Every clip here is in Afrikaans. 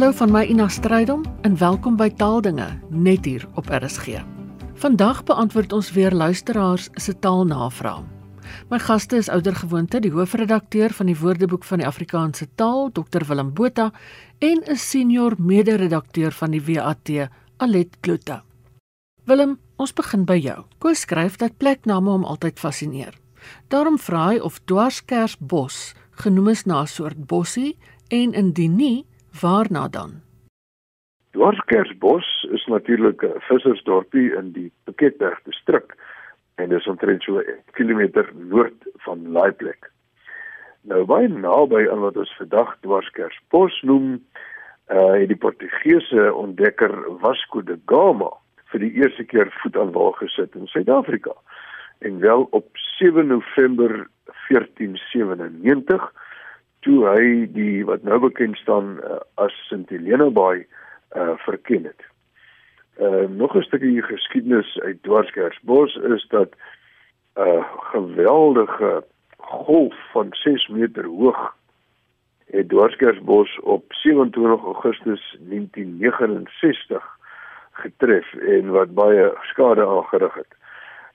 Hallo van my Ina Strydom en welkom by Taaldinge net hier op RSG. Vandag beantwoord ons weer luisteraars se taalnavrae. My gaste is oudergewoonte die hoofredakteur van die Woordeboek van die Afrikaanse Taal, Dr Willem Botha, en 'n senior mede-redakteur van die WAT, Alet Kloete. Willem, ons begin by jou. Koos skryf dat plekname hom altyd fascineer. Daarom vra hy of Dwarskersbos genoem is na 'n soort bossie en indien nie, Waarna dan? Dwarskersbos is natuurlik 'n vissersdorpie in die Piketberg distrik en dis omtrent so 'n kilometer noord van Laaiplek. Nou baie naby aan wat ons vandag Dwarskersbos noem, uh het die Portugese ontdekker Vasco da Gama vir die eerste keer voet aan wal gesit in Suid-Afrika. En wel op 7 November 1497 toe hy die wat nou bekend staan uh, as Sint Helena Bay uh verken het. Uh nog 'n stukkie geskiedenis uit Dwarskersbos is dat 'n uh, geweldige golf van 6 meter hoog het Dwarskersbos op 27 Augustus 1969 getref en wat baie skade aangerig het.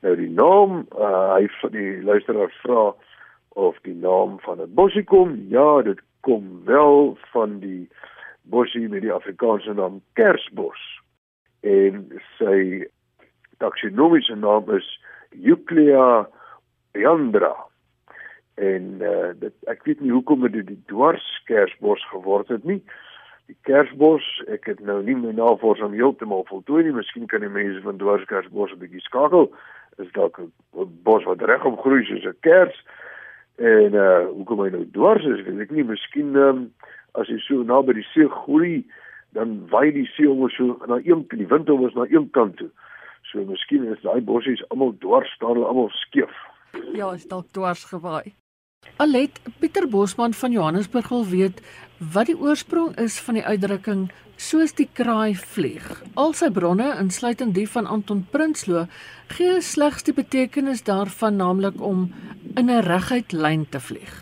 Nou die naam uh hy die luisteraars vra of die naam van 'n bossie kom. Ja, dit kom wel van die bossie met die Afrikaanse naam Kersbos. En sy taksonomiese naam is Euclea Leandra. En uh, dit ek weet nie hoekom dit die dwarskersbos geword het nie. Die kersbos, ek het nou nie my navorsing heeltemal voltooi nie. Miskien kan die mense van dwarskersbos 'n bietjie skakel. Is dalk 'n bos wat regom groei soos 'n kers. En uh hoekom hy nou dwars is, weet ek nie. Miskien um, as hy so naby die see groei, dan waai die see hom so na een kant, die wind hom na een kant toe. So miskien is daai bossies almal dwars staan, almal skeef. Ja, is dalk dwars gewaai. Alet Pieter Bosman van Johannesburg wil weet wat die oorsprong is van die uitdrukking soos die kraai vlieg. Al sy bronne, insluitend die van Anton Prinsloo, gee slegs die betekenis daarvan, naamlik om in 'n reguit lyn te vlieg.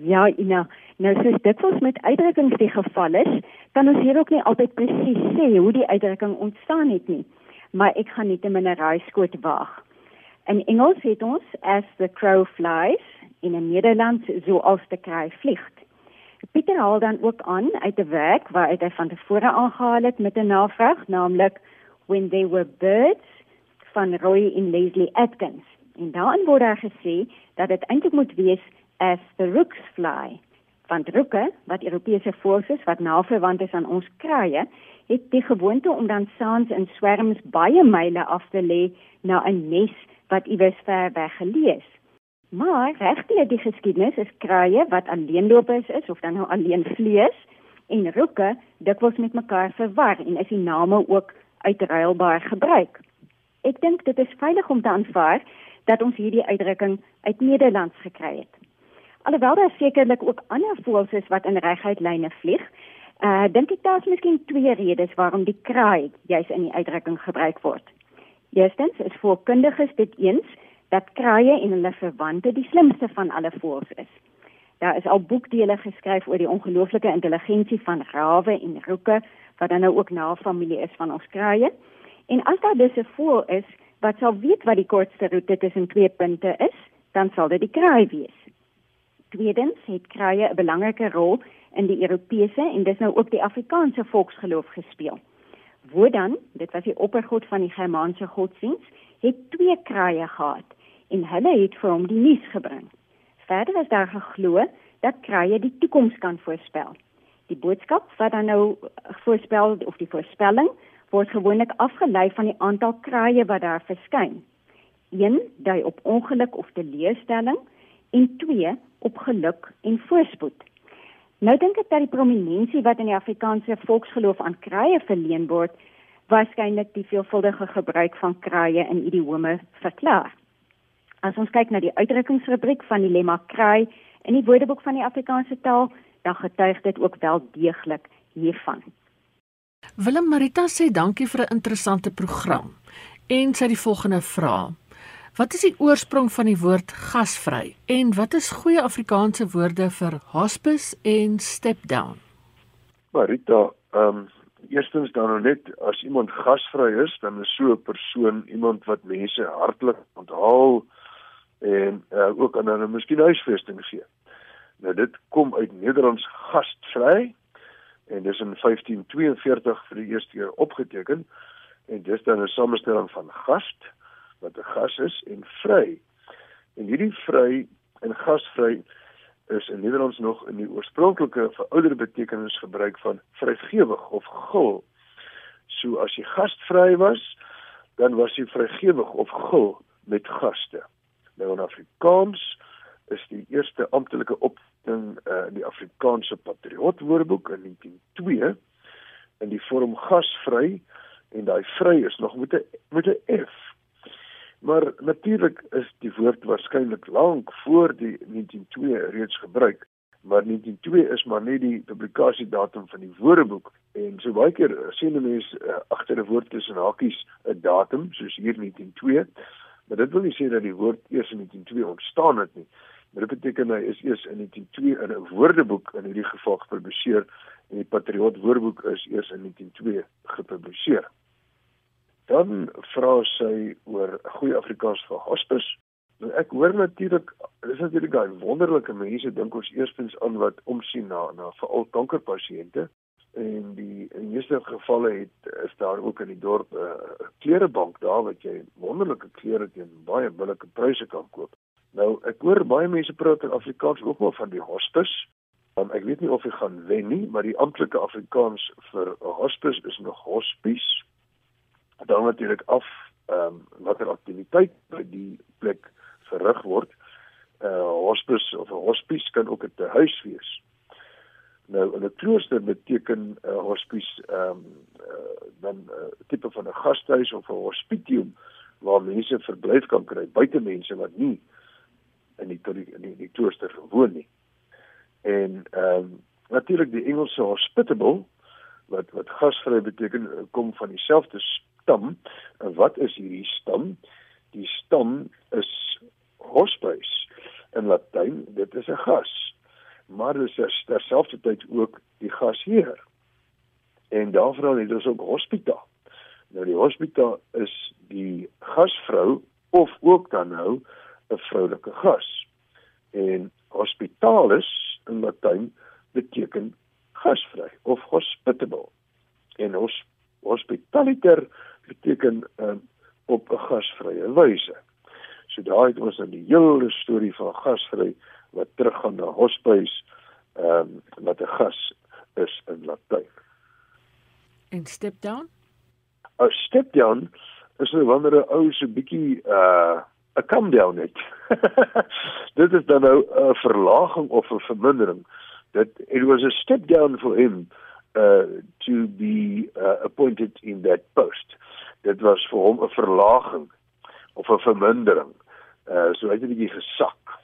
Ja, Ina, nou soos dit ons met uitdrukkings die geval is, kan ons hier ook nie altyd presies sê hoe die uitdrukking ontstaan het nie. Maar ek gaan net 'n mineraalskoot waag. In Engels het ons as the crow flies in 'n Nederlands soos die kraai vlieg. Pieter haal dan ook aan uit 'n werk waar hy van tevore aangehaal het met 'n navraag, naamlik When They Were Birds van Roy en Leslie Atkins. En daarin word daar gesê dat dit eintlik moet wees as the rooks fly. Want roeke, wat Europese voëls is wat naverwant is aan ons kraaie, het die gewoonte om dan saans in swerms baie myle af te lê na 'n nes wat iewers ver weg geleë is. Maar regtig die geskiedenis is kraaie wat alleenlopers is of dan nou alleen vlees en roeke dikwels met mekaar verwar en is die name ook uitruilbaar gebruik. Ek dink dit is veilig om te aanvaar dat ons hierdie uitdrukking uit Nederlands gekry het. Alhoewel daar sekerlik ook ander voëls is wat in reguit lyne vlieg, uh dink ek daar's miskien twee redes waarom die kraai juis in die uitdrukking gebruik word. Eerstens is voorkundiges dit eens dat kraaie en hulle verwante die slimste van alle voëls is. Daar is al boekdele geskryf oor die ongelooflike intelligensie van rawe en roeke wat dan nou ook na familie is van ons kraaie. En as daar dus 'n voël is wat sal weet wat die kortste roete tussen twee punte is, dan sal dit die kraai wees. Tweedens het kraaie 'n belangrike rol in die Europese en dis nou ook die Afrikaanse volksgeloof gespeel. Wodan, dit was die oppergod van die Germaanse godsdiens, het twee kraaie gehad en hulle het vir hom die nuus gebring. Verder is daar geglo dat kraaie die toekoms kan voorspel. Die boodskap wat dan nou voorspel of die voorspelling word gewoonlik afgelei van die aantal kraaie wat daar verskyn. 1 dui op ongeluk of teleurstelling en 2 op geluk en voorspoed. Nou dink ek dat die prominensie wat in die Afrikaanse volksgeloof aan kraaie verleen word, waarskynlik die veelvuldige gebruik van kraaie in idiome verklaar. As ons kyk na die uitdrukkingsrubriek van die lemma kraai in die Woordeboek van die Afrikaanse taal, dan getuig dit ook wel deeglik hiervan. Willem Marita sê dankie vir 'n interessante program en sy die volgende vraag. Wat is die oorsprong van die woord gasvry en wat is goeie Afrikaanse woorde vir hospice en step down? Maar Rita, ehm um, eerstens dan nou net as iemand gasvry is, dan is so 'n persoon iemand wat mense hartlik onthaal en uh, ook aan hulle miskien huisvesting gee. Nou dit kom uit Nederlands gasvry en dis in 1542 vir die eerste keer opgeteken en dis dan 'n samestelling van gast wat 'n gas is en vry. En hierdie vry en gasvry is in Nederlands nog in die oorspronklike verouderde betekenis gebruik van vrygewig of gul. So as jy gasvry was, dan was jy vrygewig of gul met gaste. Nou in Afrikaans is die eerste amptelike opding uh, in die Afrikaanse Patriot Woordeboek in 1902 in die vorm gasvry en daai vry is nog met 'n met 'n F Maar natuurlik is die woord waarskynlik lank voor die 1902 reeds gebruik, maar 1902 is maar net die publikasiedatum van die Woordeboek en so baie keer sien mense uh, agter 'n woord tussen hakies 'n datum soos hier 1902, maar dit wil nie sê dat die woord eers in 1902 ontstaan het nie. Maar dit beteken hy is eers in 1902 in 'n Woordeboek in hierdie geval gepubliseer en die Patriot Woordeboek is eers in 1902 gepubliseer. Dan vra sy oor goeie Afrikaans vir hospis. Nou ek hoor natuurlik, dis natuurlik daai wonderlike mense dink ons eerstens aan wat omsien na na veral kankerpasiënte en die in meeste gevalle het is daar ook in die dorp 'n uh, klerebank daar wat jy wonderlike klere teen baie billike pryse kan koop. Nou ek hoor baie mense praat in Afrikaans ook wel van die hospis. Um, ek weet nie of jy gaan wen nie, maar die amptelike Afrikaans vir hospis is nog hospice dan natuurlik af ehm um, watter aktiwiteit by die plek verrig word. 'n uh, Hospice of 'n hospice kan ook 'n huis wees. Nou 'n klooster beteken 'n uh, hospice ehm um, uh, dan 'n uh, tipe van 'n gasthuis of 'n hospitium waar mense verblyf kan kry, buite mense wat nie in die in die, die klooster woon nie. En ehm um, natuurlik die Engelse hospitable wat wat gasvry beteken kom van dieselfde stam. En wat is hierdie stam? Die stam is hospice in Latyn. Dit is 'n gas. Maar dit is terselfdertyd ook die gasheer. En daarvoor het ons ook hospita. Nou die hospita is die gasvrou of ook dan nou 'n vroulike gas. En hospitalis in Latyn beteken gasvry of hospitable. En ons hospitaliter beteken um, op 'n gasvrye wyse. So dan die hele storie van gasvry wat teruggaan na hospice ehm um, wat 'n gas is in Latyn. En step down? 'n Step down is nou wanneer 'n ou so bietjie uh 'n come down het. Dit is dan nou 'n verlaging of 'n vermindering. That it was a step down for him uh to be uh, appointed in that post dit was vir hom 'n verlaging of 'n vermindering. Uh so hy het 'n bietjie gesak.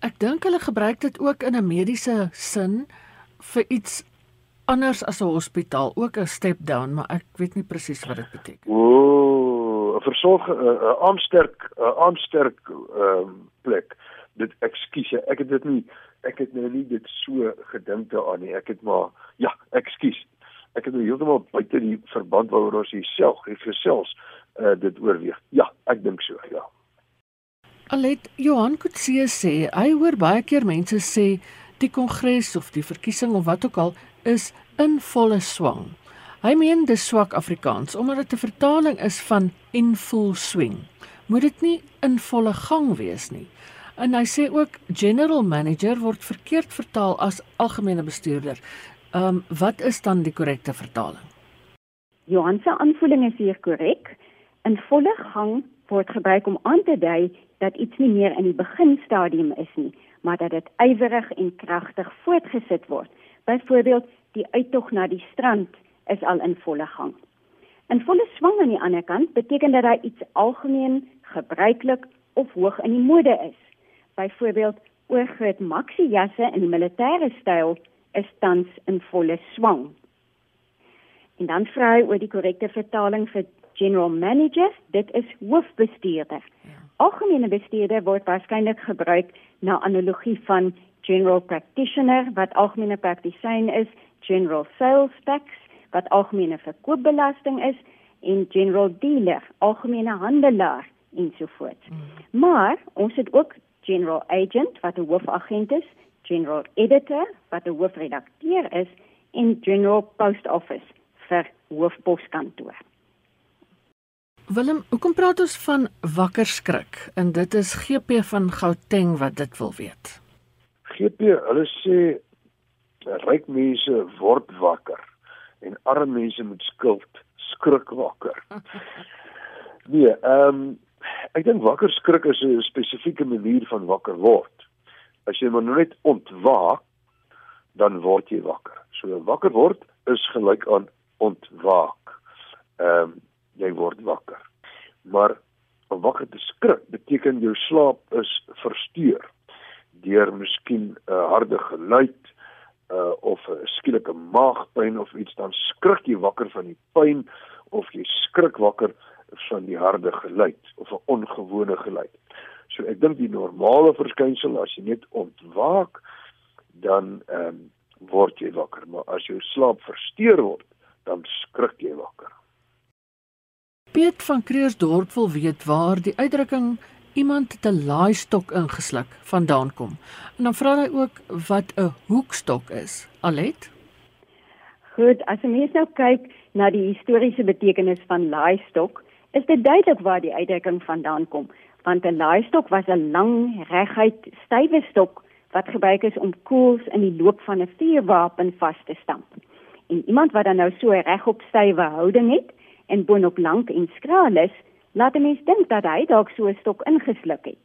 Ek dink hulle gebruik dit ook in 'n mediese sin vir iets anders as 'n hospitaal, ook 'n step down, maar ek weet nie presies wat dit beteken. Ooh, 'n versorg 'n aansterk 'n aansterk ehm plek. Dit ekskuus, ek het dit nie ek het nou nie dit so gedink daaraan nie. Ek het maar ja, ekskuus ek het nou heeltemal buite die verband waaroor ons hier self gesels uh, dit oorweeg. Ja, ek dink so, ja. Alet Johan Kutse sê hy hoor baie keer mense sê die kongres of die verkiesing of wat ook al is in volle swang. Hy meen dis swak Afrikaans omdat dit 'n vertaling is van in full swing. Moet dit nie in volle gang wees nie. En hy sê ook general manager word verkeerd vertaal as algemene bestuurder. Ehm um, wat is dan die korrekte vertaling? Johan se aanvoeling is hier korrek. In volle gang word gebruik om aan te dui dat iets nie meer in die beginstadium is nie, maar dat dit ywerig en kragtig voortgesit word. Byvoorbeeld, die uittog na die strand is al in volle gang. In volle swang aan die ander kant beteken dat daar iets algemeen gebruiklik of hoog in die mode is. Byvoorbeeld, oorgroot maxi jasse in die militêre styl is tans in volle swang. En dan vra hy oor die korrekte vertaling vir general manager, dit is hoofbestuurder. Ja. Algemene bestuurder word waarskynlik gebruik na analogie van general practitioner wat algemene praktisyn is, general sales tax wat algemene verkoopbelasting is en general dealer, algemene handelaar ensovoorts. Mm. Maar ons het ook general agent wat 'n hoofagent is, general editor wat 'n hoofredakteur is en general post office vir hoofposkantoor. Willem, hoekom praat ons van wakker skrik? En dit is GP van Gauteng wat dit wil weet. GP, hulle sê ryk mense word wakker en arme mense moet skuld skrik wakker. Nee, ehm um, ek dink wakker skrik is 'n spesifieke manier van wakker word. As jy maar net ontwaak, dan word jy wakker. So wakker word is gelyk aan ontwaak. Ehm um, jy word wakker. Maar om wakker te skrik beteken jou slaap is versteur deur miskien 'n uh, harde geluid uh of 'n skielike maagpyn of iets dan skrik jy wakker van die pyn of jy skrik wakker van die harde geluid of 'n ongewone geluid. So ek dink die normale verskynsel as jy net ontwaak dan ehm um, word jy wakker, maar as jou slaap versteur word, dan skrik jy wakker. Piet van Kreersdorp wil weet waar die uitdrukking iemand te laai stok ingesluk vandaan kom. En dan vra hy ook wat 'n hoekstok is. Alet? Goed, as jy mens nou kyk na die historiese betekenis van laai stok, is dit duidelik waar die uitdrukking vandaan kom, want 'n laai stok was 'n lang, reguit, stywe stok wat gebruik is om koels in die loop van 'n vuurwapen vas te stamp. En iemand wat dan nou so 'n regop stywe houding het en boonop lank en skraal is, laat 'n mens dink dat hy dalk so 'n stok ingesluk het.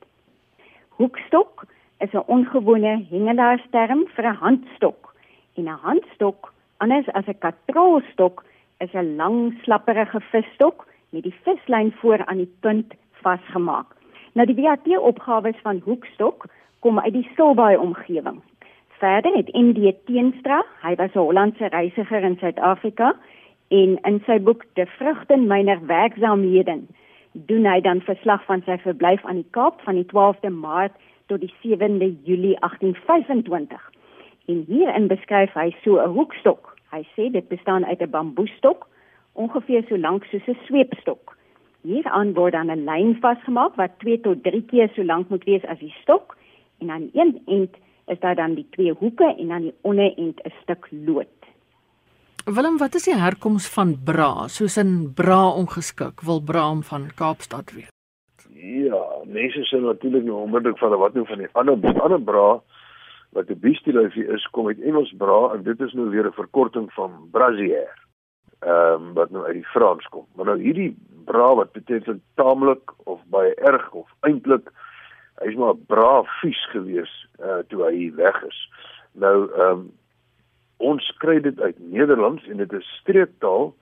Hoekstok is 'n ongewone hengelaarsterm vir 'n handstok. En 'n handstok, anders as 'n katroolstok, is 'n lang, slapperige visstok met die vislyn voor aan die punt vasgemaak. Nou die WAT-opgawes van hoekstok kom uit die Stilbaai omgewing. Verder het ND Teenstra, hy was 'n Hollandse reisiger in Suid-Afrika en in sy boek De vrugte myner werksaamhede doen hy dan verslag van sy verblyf aan die Kaap van die 12de Maart tot die 7de Julie 1825. En hierin beskryf hy so 'n hoekstok. Hy sê dit bestaan uit 'n bamboestok ongeveer so lank soos 'n sweepstok. Hieraan word dan 'n lyn vasgemaak wat 2 tot 3 keer so lank moet wees as die stok en aan een end is daar dan die twee hoeke en aan die onder end 'n stuk lood. Willem, wat is die herkoms van bra? Soos in bra ongeskik, wil Braam van Kaapstad weet. Ja, mense sê natuurlik nou onmiddellik van wat nou van die ander ander bra wat 'n beestieluifie is, kom uit Engels bra en dit is nou weer 'n verkorting van brassiere. Ehm um, wat nou uit die Frans kom. Maar nou hierdie bra wat beteken taamlik of baie erg of eintlik hy's maar braaf vies gewees uh toe hy weg is. Nou ehm um, ons kry dit uit Nederlands en dit is streektaal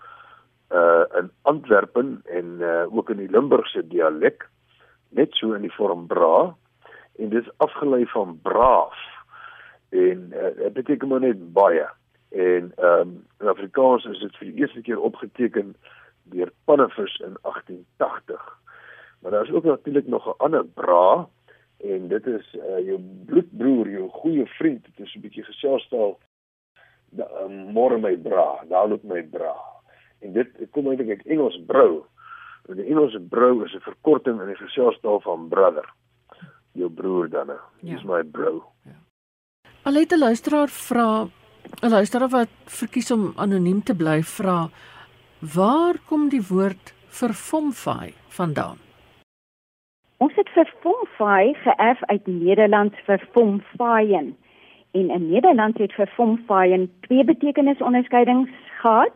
uh in Antwerpen en uh ook in die Limburgse dialek net so in die vorm bra en dit is afgelei van braaf en uh, dit beteken maar net baie en ehm um, in Afrikaans is dit vir die eerste keer opgeteken deur Pannevis in 1880 maar daar is ook natuurlik nog 'n ander bra en dit is uh, jou bloedbroer jou goeie vriend dit is 'n bietjie geselstaal um, môre my bra, daar loop my bra. En dit kom eintlik uit Engels brou. En die Engelse brou is 'n verkorting in die geselstaal van brother. Jou broer dan. Ja. Dis my bro. Ja. Alite luisteraar vra 'n luisteraar wat verkies om anoniem te bly vra waar kom die woord verfomfai vandaan? Ons het verfomfai geërf uit Nederlands verfomfaien. En in Nederland het vir fomfaaien twee betekenisonderskeidings gehad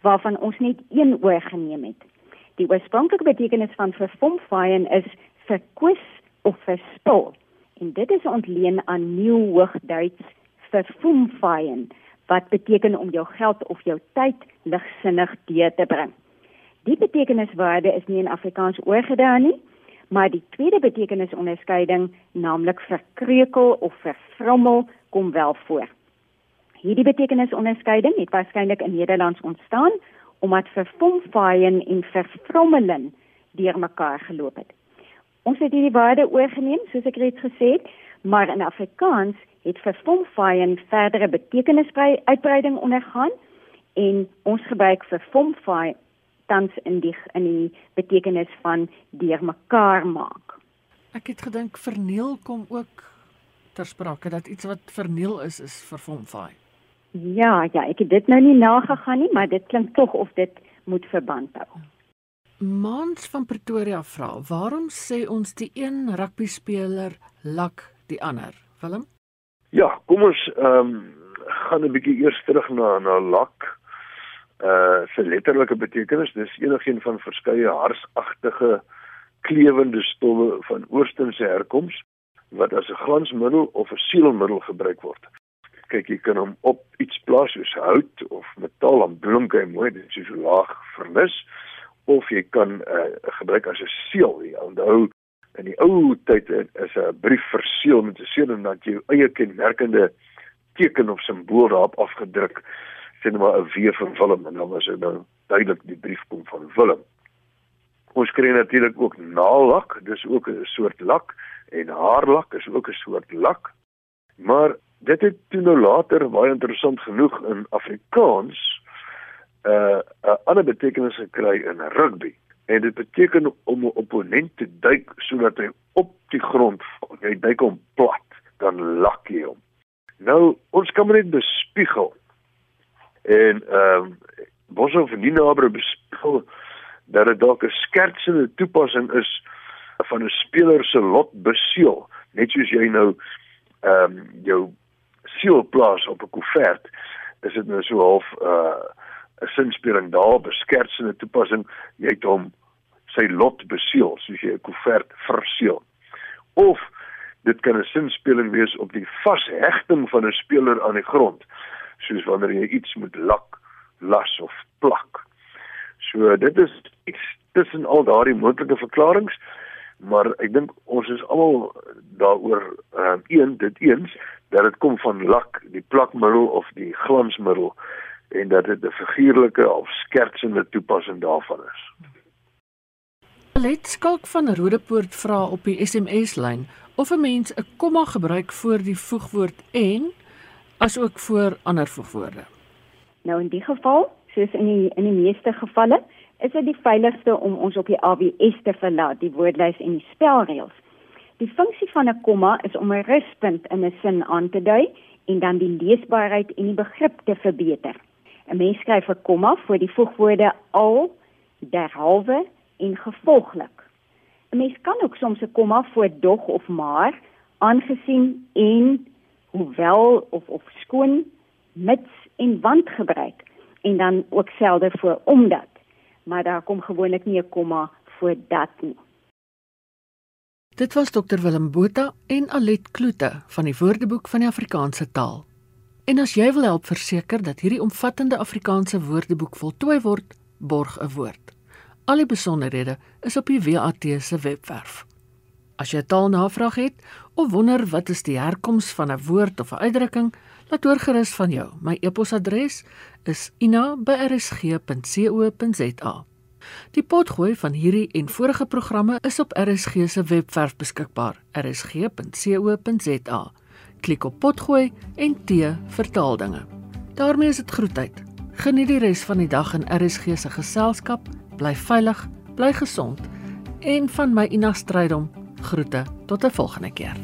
waarvan ons net een oorgeneem het. Die oorspronklike betekenis van vir fomfaaien is verkwis of verspil. En dit is ontleen aan Nieuw Hoogduits vir fomfaaien wat beteken om jou geld of jou tyd ligsinnig deur te bring. Die betekeniswaarde is nie in Afrikaans oorgedra nie, maar die tweede betekenisonderskeiding, naamlik verkreukel of vervrommel, kom wel voor. Hierdie betekenisonderskeiding het waarskynlik in Nederlands ontstaan omdat verfomfaaien en verfrommelen deurmekaar geloop het. Ons het hierdie waarde oorgeneem, soos ek reeds gesê het, maar in Afrikaans het verfomfai 'n verdere betekenisuitbreiding ondergaan en ons gebruik verfomfai tans in die in die betekenis van deurmekaar maak. Ek het gedink verniel kom ook ter sprake dat iets wat verniel is is verfomfai. Ja, ja, ek het dit nou nie nagegaan nie, maar dit klink tog of dit moet verband hou. Mans van Pretoria vra, waarom sê ons die een rugby speler lak die ander? Willem? Ja, kom ons ehm um, gaan 'n bietjie eers terug na na lak. Uh se letterlike betekenis, dis enigiets van verskeie harsagtige klewende stowwe van oosterse herkoms wat as 'n glansmiddel of 'n seelmiddel gebruik word kyk jy kan hom op iets plaas soos hout of metaal en blink hy mooi dit is so laag vernis of jy kan uh, gebruik as 'n seël onthou in die ou tyd is 'n brief verseël met 'n seël en dan jy eie kenmerkende teken of simbool daarop afgedruk sien nou maar 'n weer van Willem en dan was dit nou duidelik die brief kom van Willem ons kry natuurlik ook naallak dis ook 'n soort lak en haarlak is ook 'n soort lak maar dit het toe nou later baie interessant genoeg in Afrikaans 'n uh, 'n ander betekenis gekry in rugby. En dit beteken om 'n opponent te duik sodat hy op die grond val. Jy duik hom plat, dan lak jy hom. Nou, ons kan net bespiegel. En ehm um, Bosof en Ninabre bespiegel dat dit dalk 'n skertsende toepassing is van 'n speler se lot beseël, net soos jy nou ehm um, jou siel plaas op 'n koevert, is dit nou so half 'n uh, 'n sinspeling daar beskertsende toepassing, jy het hom sy lot beseël, soos jy 'n koevert verseël. Of dit kan 'n sinspeling wees op die vashegting van 'n speler aan die grond, soos wanneer jy iets moet lak, las of plak. So dit is iets tussen al daardie moontlike verklaringe maar ek dink ons is almal daaroor uh, een dit eens dat dit kom van lak, die plakmiddel of die glansmiddel en dat dit 'n figuurlike of skertsende toepassing daarvan is. Let skalk van Rodepoort vra op die SMS lyn of 'n mens 'n komma gebruik voor die voegwoord en asook voor ander voegwoorde. Nou in die geval, soos in die in die meeste gevalle, is dit die veiligste om ons op die AWS te verlaat, die woordlys en die spelreëls. Die funksie van 'n komma is om 'n ruspunt in 'n sin aan te dui en dan die leesbaarheid en die begrip te verbeter. 'n Mens skryf 'n komma voor die voegwoorde al, derhalwe en gevolglik. 'n Mens kan ook soms 'n komma voor dog of maar, aangesien en hoewel of of skoon, mits en want gebruik en dan ook selde voor omdat maar daar kom gewoonlik nie 'n komma voor dat nie. Dit was Dr Willem Botha en Alet Kloete van die Woordeboek van die Afrikaanse taal. En as jy wil help verseker dat hierdie omvattende Afrikaanse Woordeboek voltooi word, borg 'n woord. Al die besonderhede is op die WAT se webwerf. As jy taalnavraag het of wonder wat is die herkoms van 'n woord of 'n uitdrukking, laat hoor gerus van jou. My e-posadres is ina@rsg.co.za. Die potgooi van hierdie en vorige programme is op RSG se webwerf beskikbaar. rsg.co.za. Klik op potgooi en T vertaal dinge. daarmee is dit groetheid. Geniet die res van die dag in RSG se geselskap. Bly veilig, bly gesond en van my Ina Strydom groete tot 'n volgende keer.